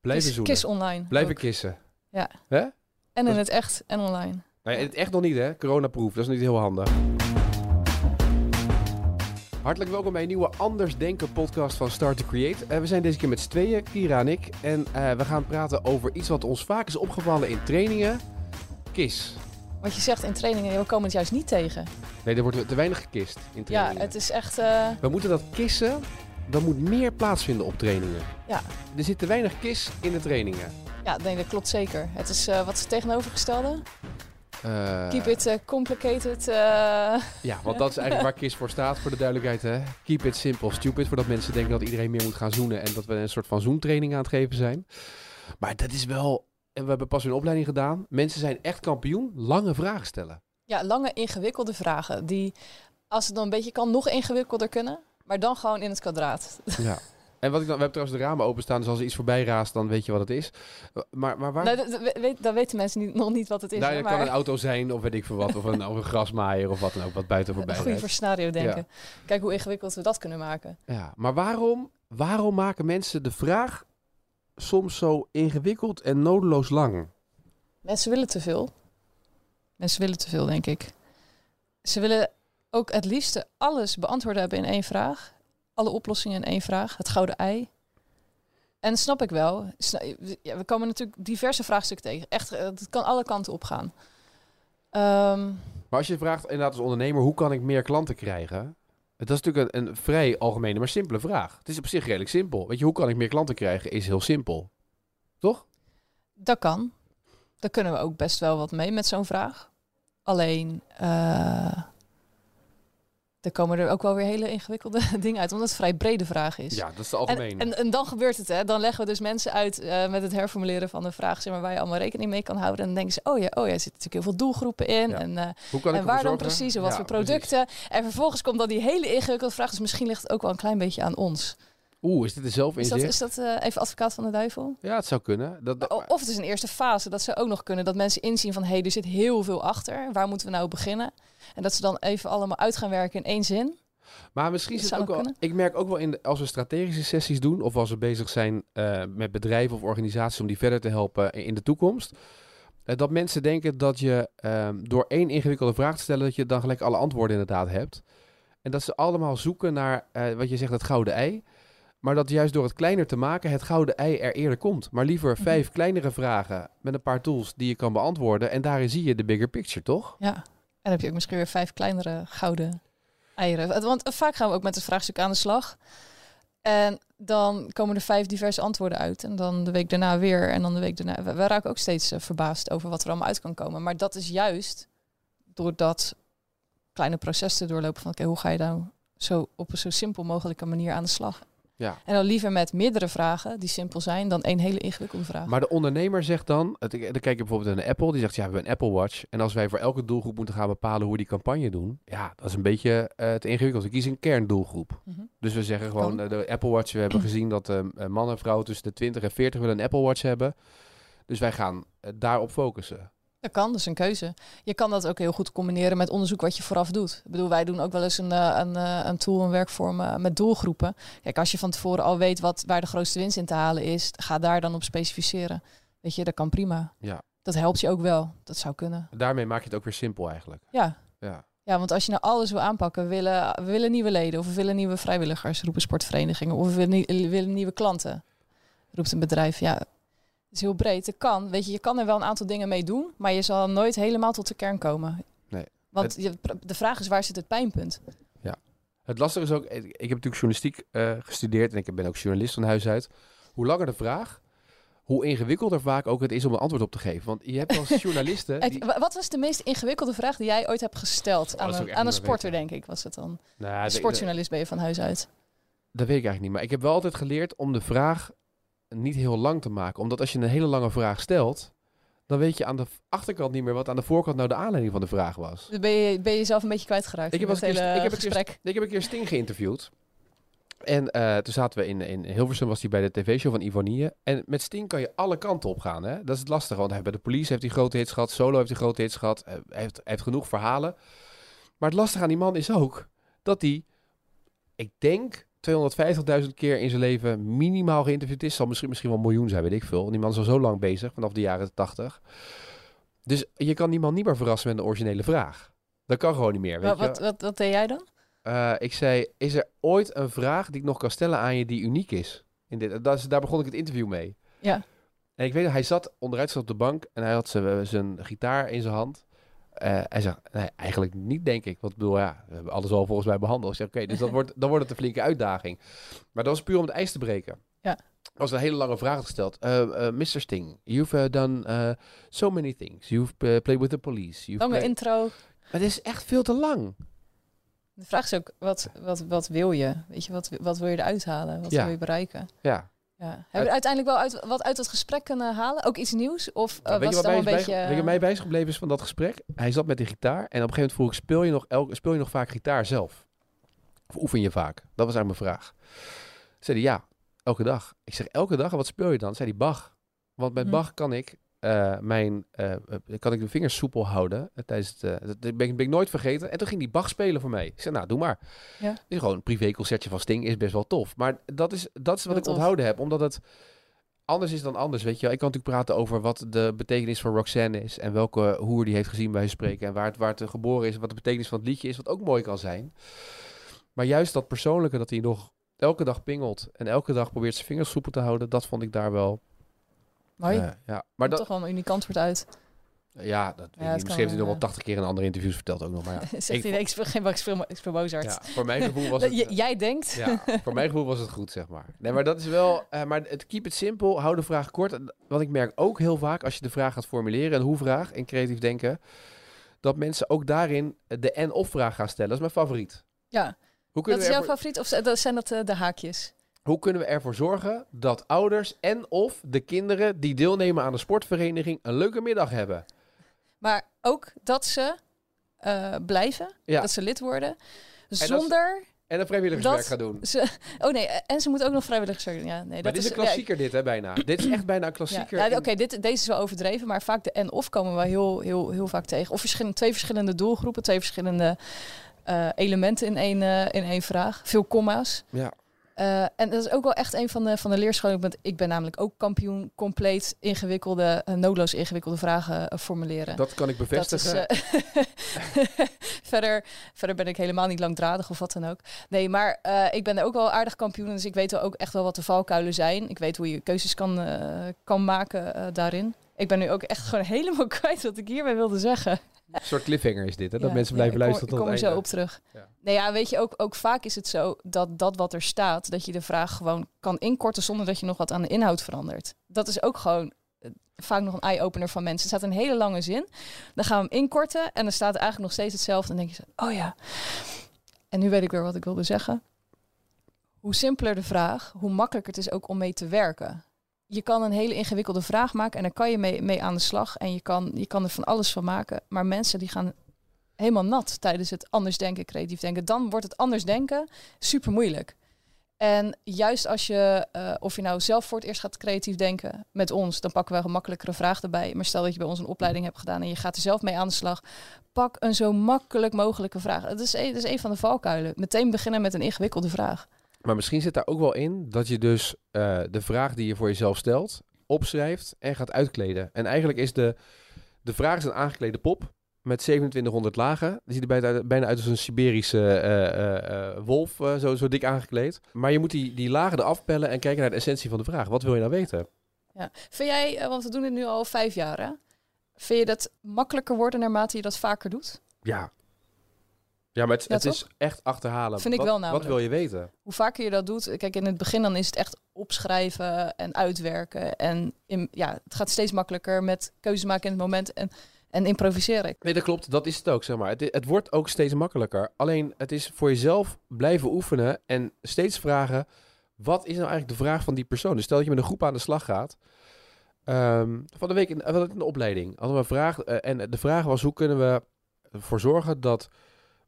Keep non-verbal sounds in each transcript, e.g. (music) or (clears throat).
Blijven Kiss, zoenen. kiss online. Blijven ook. kissen. Ja. Hè? En in het echt en online. Nou ja, het echt nog niet, hè? Coronaproof. Dat is niet heel handig. Hartelijk welkom bij een nieuwe Anders Denken podcast van Start to Create. Eh, we zijn deze keer met z'n tweeën, Kira en ik. En eh, we gaan praten over iets wat ons vaak is opgevallen in trainingen. KIS. Wat je zegt in trainingen, we komen het juist niet tegen. Nee, er wordt te weinig gekist in Ja, trainingen. het is echt... eh, We moeten dat kissen, dat moet meer plaatsvinden op trainingen. Ja. Er zit te weinig kis in de trainingen. ja, nee, dat klopt zeker. Het is, eh, wat het tegenovergestelde? Eh, Keep it eh, complicated. Ja, want dat is eigenlijk waar KISS voor staat, voor de duidelijkheid. Hè? Keep it simple, stupid. Voordat mensen denken dat iedereen meer moet gaan zoenen. En dat we een soort van zoentraining aan het geven zijn. Maar dat is wel... En we hebben pas een opleiding gedaan. Mensen zijn echt kampioen. Lange vragen stellen. ja, lange ingewikkelde vragen. Die, als het dan een beetje kan, nog ingewikkelder kunnen. Maar dan gewoon in het kwadraat. (laughs) Ja. En wat ik dan... We hebben trouwens de ramen openstaan. Dus als er iets voorbij raast, dan weet je wat het is. Maar, maar waar... Nou, dat, weet, dan weten mensen niet, nog niet wat het is. nou, kan een auto zijn, of weet ik veel wat. Of een, (laughs) of een grasmaaier, of wat dan ook, wat buiten voorbij rijdt. voor scenario denken. Kijk hoe ingewikkeld we dat kunnen maken. Ja, maar waarom, waarom maken mensen de vraag soms zo ingewikkeld en nodeloos lang? Mensen willen te veel. Mensen willen te veel, denk ik. Ze willen ook het liefste alles beantwoorden hebben in één vraag. Alle oplossingen in één vraag. Het gouden ei. En snap ik wel. Ja, we komen natuurlijk diverse vraagstukken tegen. Echt, eh, het kan alle kanten op gaan. Ehm, Maar als je vraagt inderdaad als ondernemer, hoe kan ik meer klanten krijgen? Dat is natuurlijk een, een vrij algemene, maar simpele vraag. Het is op zich redelijk simpel. Weet je, hoe kan ik meer klanten krijgen, is heel simpel. Toch? dat kan. Daar kunnen we ook best wel wat mee met zo'n vraag. Alleen, eh er komen er ook wel weer hele ingewikkelde (laughs) dingen uit. Omdat het een vrij brede vraag is. Ja, dat is de En, algemene. en, en dan gebeurt het, hè? Dan leggen we dus mensen uit eh, met het herformuleren van de vraag, zeg maar, waar je allemaal rekening mee kan houden. En dan denken ze, oh ja, oh ja, er zitten natuurlijk heel veel doelgroepen in. Ja. En, hoe kan ik en waar dan precies en wat Ja, voor precies. producten. En vervolgens komt dan die hele ingewikkelde vraag. Dus misschien ligt het ook wel een klein beetje aan ons. Oeh, is dit een Is zelfinzicht? dat, is dat eh, even advocaat van de duivel? Ja, het zou kunnen. Dat, Of het is een eerste fase, dat ze ook nog kunnen. Dat mensen inzien van, hé, hey, er zit heel veel achter. Waar moeten we nou beginnen? En dat ze dan even allemaal uit gaan werken in één zin. maar misschien zit het ook wel... Ik merk ook wel, in de- als we strategische sessies doen... of als we bezig zijn eh, met bedrijven of organisaties... om die verder te helpen in de toekomst... eh, dat mensen denken dat je ehm, door één ingewikkelde vraag te stellen... dat je dan gelijk alle antwoorden inderdaad hebt. En dat ze allemaal zoeken naar, wat je zegt, het gouden ei... Maar dat juist door het kleiner te maken het gouden ei er eerder komt. Maar liever Mhm. vijf kleinere vragen met een paar tools die je kan beantwoorden. En daarin zie je de bigger picture, toch? Ja. En dan heb je ook misschien weer vijf kleinere gouden eieren. Want vaak gaan we ook met het vraagstuk aan de slag. En dan komen er vijf diverse antwoorden uit. En dan de week daarna weer. En dan de week daarna. We, we raken ook steeds eh, verbaasd over wat er allemaal uit kan komen. Maar dat is juist door dat kleine proces te doorlopen van oké, hoe ga je nou zo op een zo simpel mogelijke manier aan de slag? Ja. En dan liever met meerdere vragen die simpel zijn dan één hele ingewikkelde vraag. Maar de ondernemer zegt dan, het, dan kijk je bijvoorbeeld naar Apple, die zegt ja, we hebben een Apple Watch. En als wij voor elke doelgroep moeten gaan bepalen hoe we die campagne doen, ja, dat is een beetje eh, te ingewikkeld. We kiezen een kerndoelgroep. Mhm. Dus we zeggen gewoon, eh, de Apple Watch, we hebben (clears throat) gezien dat eh, mannen en vrouwen tussen de 20 en 40 willen een Apple Watch hebben. Dus wij gaan eh, daarop focussen. Dat kan, dat is een keuze. Je kan dat ook heel goed combineren met onderzoek wat je vooraf doet. Ik bedoel, wij doen ook wel eens een, eh, een, eh, een tool, een werkvorm eh, met doelgroepen. Kijk, als je van tevoren al weet wat, waar de grootste winst in te halen is, ga daar dan op specificeren. Weet je, dat kan prima. Ja. Dat helpt je ook wel. Dat zou kunnen. Daarmee maak je het ook weer simpel eigenlijk. Ja. Ja. Ja, want als je nou alles wil aanpakken, we willen, we willen nieuwe leden of we willen nieuwe vrijwilligers, roepen sportverenigingen, of we willen, nie- willen nieuwe klanten, roept een bedrijf. Ja, is heel breed. Het kan, weet je, je kan er wel een aantal dingen mee doen, maar je zal nooit helemaal tot de kern komen. Nee. Want de vraag is, waar zit het pijnpunt? Het lastige is ook, ik heb natuurlijk journalistiek eh, gestudeerd en ik ben ook journalist van huis uit. Hoe langer de vraag, hoe ingewikkelder vaak ook het is om een antwoord op te geven. Want je hebt als (laughs) journalisten... Die, wa- Wat was de meest ingewikkelde vraag die jij ooit hebt gesteld Oh, aan een, aan een sporter, denk ik, was het dan? nou, sportjournalist ben je van huis uit. Dat weet ik eigenlijk niet. Maar ik heb wel altijd geleerd om de vraag niet heel lang te maken. Omdat als je een hele lange vraag stelt, dan weet je aan de achterkant niet meer wat aan de voorkant nou de aanleiding van de vraag was. Dus ben je, ben je jezelf een beetje kwijtgeraakt Ik heb, het hele ik, heb gesprek? keer, ik heb een keer Sting geïnterviewd. En eh, toen zaten we in, in Hilversum, was hij bij de tv-show van Ivonie. En met Sting kan je alle kanten op gaan. Hè? Dat is het lastige, want hij bij de police heeft hij grote hits gehad. Solo heeft hij grote hits gehad. Eh, Hij heeft, hij heeft genoeg verhalen. Maar het lastige aan die man is ook dat hij, ik denk, 250.000 keer in zijn leven minimaal geïnterviewd is. Zal misschien, misschien wel een miljoen zijn, weet ik veel. Die man is al zo lang bezig, vanaf de jaren 80. Dus je kan die man niet meer verrassen met een originele vraag. Dat kan gewoon niet meer. Weet Wat, je? wat, wat, wat deed jij dan? Eh, ik zei, is er ooit een vraag die ik nog kan stellen aan je die uniek is? In dit, dat is, daar begon ik het interview mee. Ja. En ik weet dat hij zat onderuit zat op de bank en hij had zijn, zijn gitaar in zijn hand. Eh, hij zegt, nee, eigenlijk niet, denk ik. Want ik bedoel, ja, we hebben alles al volgens mij behandeld. Ik zeg, oké, dus dat (laughs) wordt, dan wordt het een flinke uitdaging. Maar dat was puur om het ijs te breken. Ja. Er was een hele lange vraag gesteld. Uh, uh, Mr. Sting, you've done so many things. You've played with the police. You've Lange played- intro. Maar het is echt veel te lang. De vraag is ook, wat, wat, wat wil je? Weet je, wat, wat wil je eruit halen? Wat Ja. wil je bereiken? Ja. Ja. Hebben we uiteindelijk wel uit, wat uit het gesprek kunnen halen? Ook iets nieuws? Of eh, Nou, was het wat een bij, beetje... weet je wat mij bij is gebleven is van dat gesprek? Hij zat met die gitaar en op een gegeven moment vroeg ik, speel je nog, elke, speel je nog vaak gitaar zelf? Of oefen je vaak? Dat was eigenlijk mijn vraag. Zei hij, ja, elke dag. Ik zeg, elke dag? En wat speel je dan? Zei hij, Bach. Want met Hm. Bach kan ik eh, mijn, eh, eh, kan ik de vingers soepel houden tijdens het, dat ben, ik- ben ik nooit vergeten. En toen ging die Bach spelen voor mij. Ik zei, nou, doe maar. Ja. Gewoon een privéconcertje van Sting is best wel tof. Maar dat is, dat is wat ik tof. onthouden heb, omdat het anders is dan anders, weet je. wel. Ik kan natuurlijk praten over wat de betekenis van Roxanne is en welke hoer die heeft gezien bij spreken en waar het, waar het geboren is, wat de betekenis van het liedje is, wat ook mooi kan zijn. Maar juist dat persoonlijke, dat hij nog elke dag pingelt en elke dag probeert zijn vingers soepel te houden, dat vond ik daar wel. Mooi. ja, maar dat, toch wel een uniek antwoord uit. ja, dat kan Misschien heeft hij nog wel, ja. 80 keer in andere interviews verteld ook nog. Maar ja, (laughs) Zegt ik hij, nee, ik speel geen ik speel, ik speel Mozart. ja, voor mijn gevoel was (laughs) het. J- jij denkt? Ja, voor mijn gevoel was het goed, zeg maar. Nee, maar dat is wel... eh, maar het keep it simpel, hou de vraag kort. En Wat ik merk ook heel vaak, als je de vraag gaat formuleren... een hoe-vraag in creatief denken... dat mensen ook daarin de en-of-vraag gaan stellen. Dat is mijn favoriet. Ja. Hoe Dat is jouw ervoor, favoriet? Of zijn dat eh, de haakjes? Hoe kunnen we ervoor zorgen dat ouders en-of de kinderen... die deelnemen aan de sportvereniging een leuke middag hebben? Maar ook dat ze eh, blijven, Ja. dat ze lid worden, zonder... En een vrijwilligerswerk gaan doen. Ze, oh nee, en ze moeten ook nog vrijwilligerswerk doen. Ja, nee, Maar dat dit is een ja, klassieker dit, hè, bijna. (clears throat) dit is echt bijna een klassieker. ja, in- oké, dit, deze is wel overdreven, maar vaak de en-of komen we heel, heel, heel vaak tegen. Of verschillende, twee verschillende doelgroepen, twee verschillende eh, elementen in één, eh, in één vraag. Veel comma's. Ja. Eh, en dat is ook wel echt een van de, van de leerscholen. Ik ben, ik ben namelijk ook kampioen compleet ingewikkelde, eh, noodloos ingewikkelde vragen eh, formuleren. Dat kan ik bevestigen. is, (laughs) verder, verder ben ik helemaal niet langdradig of wat dan ook. Nee, maar ik ben er ook wel aardig kampioen. Dus ik weet wel ook echt wel wat de valkuilen zijn. Ik weet hoe je keuzes kan, kan maken daarin. Ik ben nu ook echt gewoon (laughs) helemaal kwijt wat ik hierbij wilde zeggen. Een soort cliffhanger is dit, hè? Dat Ja, mensen ja, blijven ik kom- luisteren Ik tot kom er zo op terug. Ja. Nee, ja, weet je, ook, ook vaak is het zo dat dat wat er staat, dat je de vraag gewoon kan inkorten zonder dat je nog wat aan de inhoud verandert. Dat is ook gewoon eh, vaak nog een eye-opener van mensen. Er staat een hele lange zin, dan gaan we hem inkorten en dan staat eigenlijk nog steeds hetzelfde. En dan denk je zo, oh ja. En nu weet ik weer wat ik wilde zeggen. Hoe simpeler de vraag, hoe makkelijker het is ook om mee te werken. Je kan een hele ingewikkelde vraag maken en daar kan je mee, mee aan de slag. En je kan, je kan er van alles van maken. Maar mensen die gaan helemaal nat tijdens het anders denken, creatief denken. Dan wordt het anders denken super moeilijk. En juist als je, eh, of je nou zelf voor het eerst gaat creatief denken met ons, dan pakken we een gemakkelijkere vraag erbij. Maar stel dat je bij ons een opleiding hebt gedaan en je gaat er zelf mee aan de slag, pak een zo makkelijk mogelijke vraag. Dat is, dat is een van de valkuilen. Meteen beginnen met een ingewikkelde vraag. Maar misschien zit daar ook wel in dat je dus eh, de vraag die je voor jezelf stelt, opschrijft en gaat uitkleden. En eigenlijk is de, de vraag is een aangeklede pop met 2700 lagen. Die ziet er bijna, bijna uit als een Siberische eh, eh, wolf, zo, zo dik aangekleed. Maar je moet die, die lagen eraf pellen en kijken naar de essentie van de vraag. Wat wil je nou weten? Ja. Vind jij, want we doen dit nu al vijf jaar, hè? Vind je dat makkelijker worden naarmate je dat vaker doet? Ja. Ja, maar het, Ja, het is echt achterhalen. Vind ik wat, wel Wat wil je weten? Hoe vaker je dat doet, kijk, in het begin dan is het echt opschrijven en uitwerken. En in, ja, het gaat steeds makkelijker met keuzes maken in het moment en, en improviseren. Nee, dat klopt. Dat is het ook, zeg maar. Het, het wordt ook steeds makkelijker. Alleen, het is voor jezelf blijven oefenen en steeds vragen... wat is nou eigenlijk de vraag van die persoon? Dus stel dat je met een groep aan de slag gaat... Ehm, van de week in de opleiding hadden we een vraag... eh, en de vraag was, hoe kunnen we ervoor zorgen dat...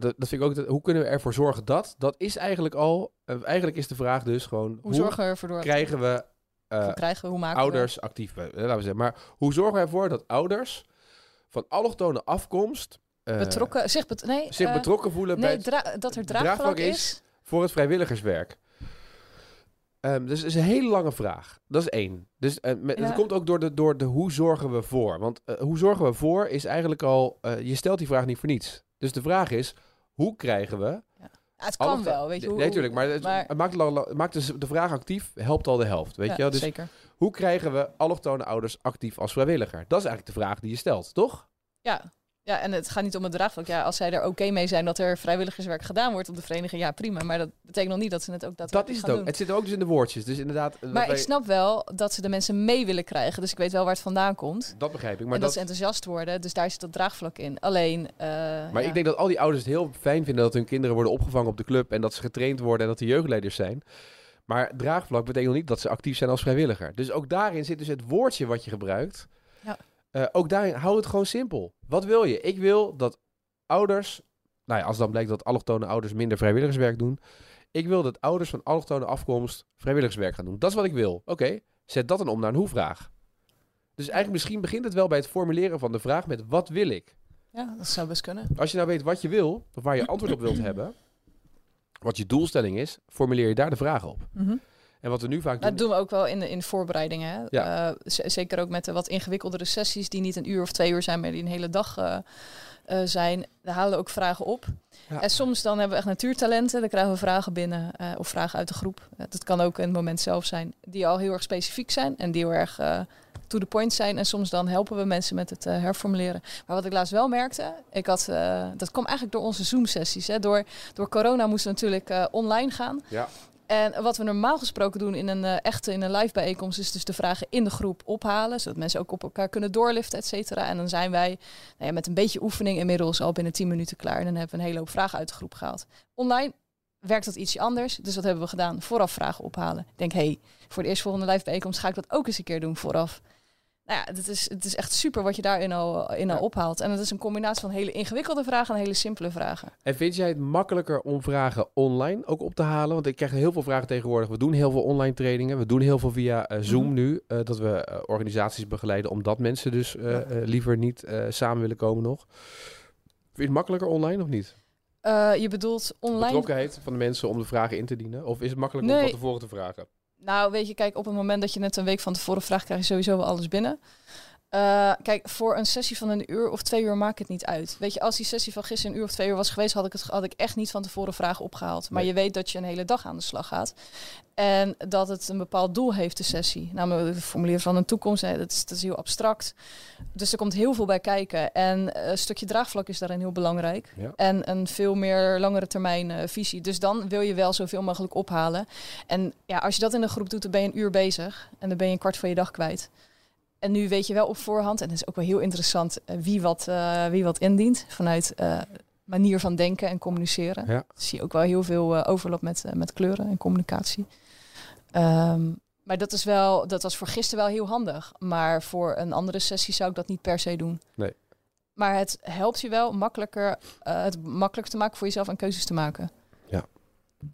Dat, dat vind ik ook... dat- hoe kunnen we ervoor zorgen dat... Dat is eigenlijk al... eh, eigenlijk is de vraag dus gewoon... Hoe, Hoe, zorgen we ervoor door? krijgen we... eh, hoe krijgen we, hoe maken ouders actief, eh, laten we zeggen. Maar hoe zorgen we ervoor dat ouders van allochtone afkomst eh, betrokken, zich, bet, nee, zich eh, betrokken voelen bij het- dat er draagvlak is. is. voor het vrijwilligerswerk? Ehm, dus het is een hele lange vraag. Dat is één. Dus uh, met, Ja. het komt ook door de, door de hoe zorgen we voor. Want eh, hoe zorgen we voor is eigenlijk al... eh, je stelt die vraag niet voor niets. Dus de vraag is, hoe krijgen we... Ja, het kan wel, weet je. Nee, hoe- natuurlijk. Maar, het, maar- het maakt, het maakt dus de vraag actief, helpt al de helft. Weet je? Dus Zeker. hoe krijgen we allochtone ouders actief als vrijwilliger? Dat is eigenlijk de vraag die je stelt, toch? Ja. Ja, en het gaat niet om het draagvlak. Ja, als zij er oké mee zijn dat er vrijwilligerswerk gedaan wordt op de vereniging, ja prima. Maar dat betekent nog niet dat ze het ook Dat daadwerkelijk is het ook. doen. Het zit ook dus in de woordjes. Dus inderdaad... dat Maar wij- ik snap wel dat ze de mensen mee willen krijgen. Dus ik weet wel waar het vandaan komt. Dat begrijp ik. Maar, en dat, dat, ze enthousiast worden. Dus daar zit dat draagvlak in. Alleen. eh, maar ja. ik denk dat al die ouders het heel fijn vinden dat hun kinderen worden opgevangen op de club en dat ze getraind worden en dat de jeugdleiders zijn. Maar draagvlak betekent nog niet dat ze actief zijn als vrijwilliger. Dus ook daarin zit dus het woordje wat je gebruikt. Eh, ook daarin, hou het gewoon simpel. Wat wil je? Ik wil dat ouders, nou ja, als dan blijkt dat allochtone ouders minder vrijwilligerswerk doen. Ik wil dat ouders van allochtone afkomst vrijwilligerswerk gaan doen. Dat is wat ik wil. Oké, zet dat dan om naar een hoe-vraag. Dus eigenlijk misschien begint het wel bij het formuleren van de vraag met wat wil ik? Ja, dat zou best kunnen. Als je nou weet wat je wil, of waar je antwoord op wilt (clears throat) hebben, wat je doelstelling is, formuleer je daar de vraag op. Mhm. En wat we nu vaak Dat doen... doen we ook wel in de, in de voorbereidingen. Ja. Eh, zeker ook met de wat ingewikkeldere sessies die niet een uur of twee uur zijn, maar die een hele dag eh, eh, zijn. Daar halen we ook vragen op. Ja. En soms dan hebben we echt natuurtalenten. Dan krijgen we vragen binnen of vragen uit de groep. Dat kan ook in het moment zelf zijn. Die al heel erg specifiek zijn en die heel erg to the point zijn. En soms dan helpen we mensen met het herformuleren. Maar wat ik laatst wel merkte, ik had, dat kwam eigenlijk door onze Zoom-sessies. Door, door corona moesten we natuurlijk online gaan. Ja. En wat we normaal gesproken doen in een eh, echte in een live bijeenkomst, is dus de vragen in de groep ophalen, zodat mensen ook op elkaar kunnen doorliften, et cetera. En dan zijn wij nou ja, met een beetje oefening inmiddels al binnen 10 minuten klaar. En dan hebben we een hele hoop vragen uit de groep gehaald. Online werkt dat ietsje anders, dus wat hebben we gedaan? Vooraf vragen ophalen. Ik denk, hé, hey, voor de eerstvolgende live bijeenkomst ga ik dat ook eens een keer doen vooraf. Nou ja, het is, het is echt super wat je daarin al, in al Ja. ophaalt. En het is een combinatie van hele ingewikkelde vragen en hele simpele vragen. En vind jij het makkelijker om vragen online ook op te halen? Want ik krijg heel veel vragen tegenwoordig. We doen heel veel online trainingen. We doen heel veel via eh, Zoom Mhm. nu. eh, dat we eh, organisaties begeleiden omdat mensen dus Ja. liever niet samen willen komen nog. Vind je het makkelijker online of niet? Je bedoelt online Betrokkenheid van de mensen om de vragen in te dienen? Of is het makkelijker om van tevoren te vragen? Nou, weet je, kijk, op het moment dat je net een week van tevoren vraagt, krijg je sowieso wel alles binnen. Eh, kijk, voor een sessie van een uur of twee uur maakt het niet uit. Weet je, als die sessie van gisteren een uur of twee uur was geweest, had ik, het, had ik echt niet van tevoren vragen opgehaald. Maar Nee. je weet dat je een hele dag aan de slag gaat. En dat het een bepaald doel heeft, de sessie. Namelijk het formuleren van een toekomst. Hè, dat, is, dat is heel abstract. Dus er komt heel veel bij kijken. En eh, een stukje draagvlak is daarin heel belangrijk. Ja. En een veel meer langere termijn eh, visie. Dus dan wil je wel zoveel mogelijk ophalen. En ja, als je dat in een groep doet, dan ben je een uur bezig. En dan ben je een kwart van je dag kwijt. En nu weet je wel op voorhand, en dat is ook wel heel interessant, eh, wie, wat, eh, wie wat indient. Vanuit eh, manier van denken en communiceren. Ja. Zie je ook wel heel veel eh, overlap met, met kleuren en communicatie. Ehm, maar dat, is wel, dat was voor gisteren wel heel handig. Maar voor een andere sessie zou ik dat niet per se doen. Nee. Maar het helpt je wel makkelijker, het makkelijker te maken voor jezelf en keuzes te maken.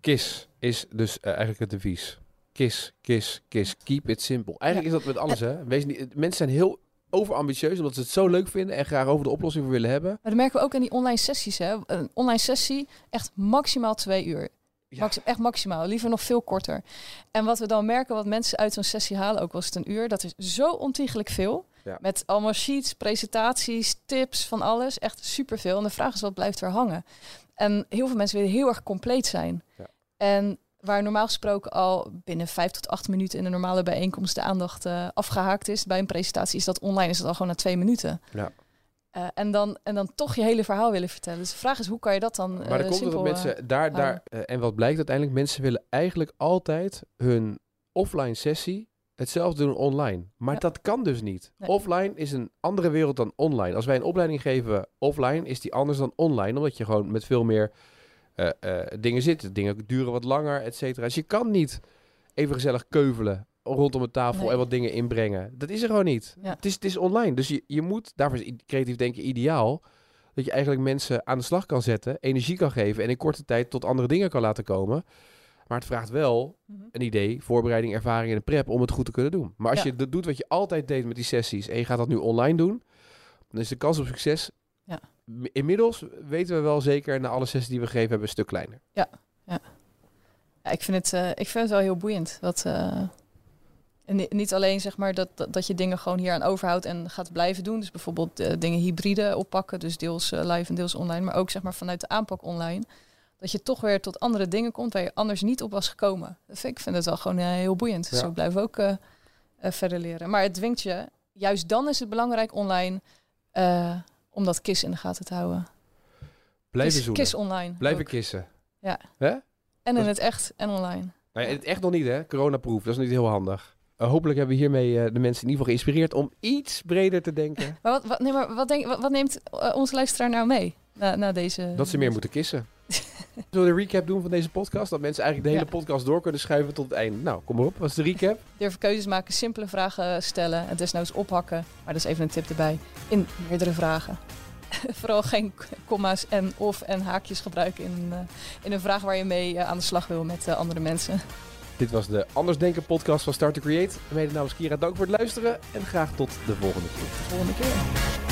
KISS is dus eigenlijk het devies. KISS, KISS, KISS. Keep it simple. Eigenlijk is dat met alles, hè. Wees niet, mensen zijn heel overambitieus omdat ze het zo leuk vinden en graag over de oplossing voor willen hebben. Maar dat merken we ook in die online sessies. Hè? Een online sessie, echt maximaal twee uur. Ja. Maxi- echt maximaal, liever nog veel korter. En wat we dan merken, wat mensen uit zo'n sessie halen, ook was het een uur, dat is zo ontiegelijk veel. Ja. Met allemaal sheets, presentaties, tips, van alles. Echt superveel. En de vraag is, wat blijft er hangen? En heel veel mensen willen heel erg compleet zijn. Ja. En waar normaal gesproken al binnen vijf tot acht minuten in een normale bijeenkomst de aandacht eh, afgehaakt is bij een presentatie, is dat online is dat al gewoon na twee minuten. Ja. Eh, en, dan, en dan toch je hele verhaal willen vertellen. Dus de vraag is, hoe kan je dat dan Maar eh, dan komt het simpel, dat eh, mensen daar, daar eh, en wat blijkt uiteindelijk, mensen willen eigenlijk altijd hun offline sessie hetzelfde doen online. Maar Ja. dat kan dus niet. Nee. Offline is een andere wereld dan online. Als wij een opleiding geven offline, is die anders dan online, omdat je gewoon met veel meer eh, eh, dingen zit. Dingen duren wat langer, et cetera. Dus je kan niet even gezellig keuvelen rondom een tafel Nee. en wat dingen inbrengen. Dat is er gewoon niet. Ja. Het, is, het is online. Dus je, je moet, daarvoor is creatief denken ideaal, dat je eigenlijk mensen aan de slag kan zetten, energie kan geven en in korte tijd tot andere dingen kan laten komen. Maar het vraagt wel Mhm. een idee, voorbereiding, ervaring en een prep om het goed te kunnen doen. Maar als Ja. je dat doet wat je altijd deed met die sessies en je gaat dat nu online doen, dan is de kans op succes. Ja. Inmiddels weten we wel zeker na alle sessies die we gegeven hebben een stuk kleiner. Ja, ik, vind het, eh, ik vind het wel heel boeiend. Wat, eh, en ni- niet alleen zeg maar dat, dat, je dingen gewoon hier aan overhoudt en gaat blijven doen. Dus bijvoorbeeld eh, dingen hybride oppakken, dus deels live en deels online. Maar ook zeg maar vanuit de aanpak online. Dat je toch weer tot andere dingen komt waar je anders niet op was gekomen. Dat vind, ik vind het wel gewoon heel boeiend. Ja. Zo blijven we ook verder leren. Maar het dwingt je, juist dan is het belangrijk online om dat KIS in de gaten te houden. Blijven KIS, zoenen. KIS online. Blijven ook. kissen. Ja. Hè? En in het echt en online. Nou ja, het echt nog niet, hè? Coronaproof. Dat is niet heel handig. Eh, hopelijk hebben we hiermee eh, de mensen in ieder geval geïnspireerd om iets breder te denken. (laughs) Maar wat, wat, nee, maar wat, denk, wat, wat neemt eh, onze luisteraar nou mee na, na deze... dat ze meer moeten kissen. (laughs) (laughs) Zullen we de recap doen van deze podcast? Dat mensen eigenlijk de hele Ja. podcast door kunnen schuiven tot het einde. Nou, kom maar op. Wat is de recap? Durven keuzes maken, simpele vragen stellen en desnoods ophakken. Maar dat is even een tip erbij. In meerdere vragen. (laughs) Vooral geen komma's en of en haakjes gebruiken in, een, eh, in een vraag waar je mee eh, aan de slag wil met eh, andere mensen. Dit was de Anders Denken podcast van Start to Create. Mede namens Kira, dank voor het luisteren. En graag tot de volgende keer. De volgende keer.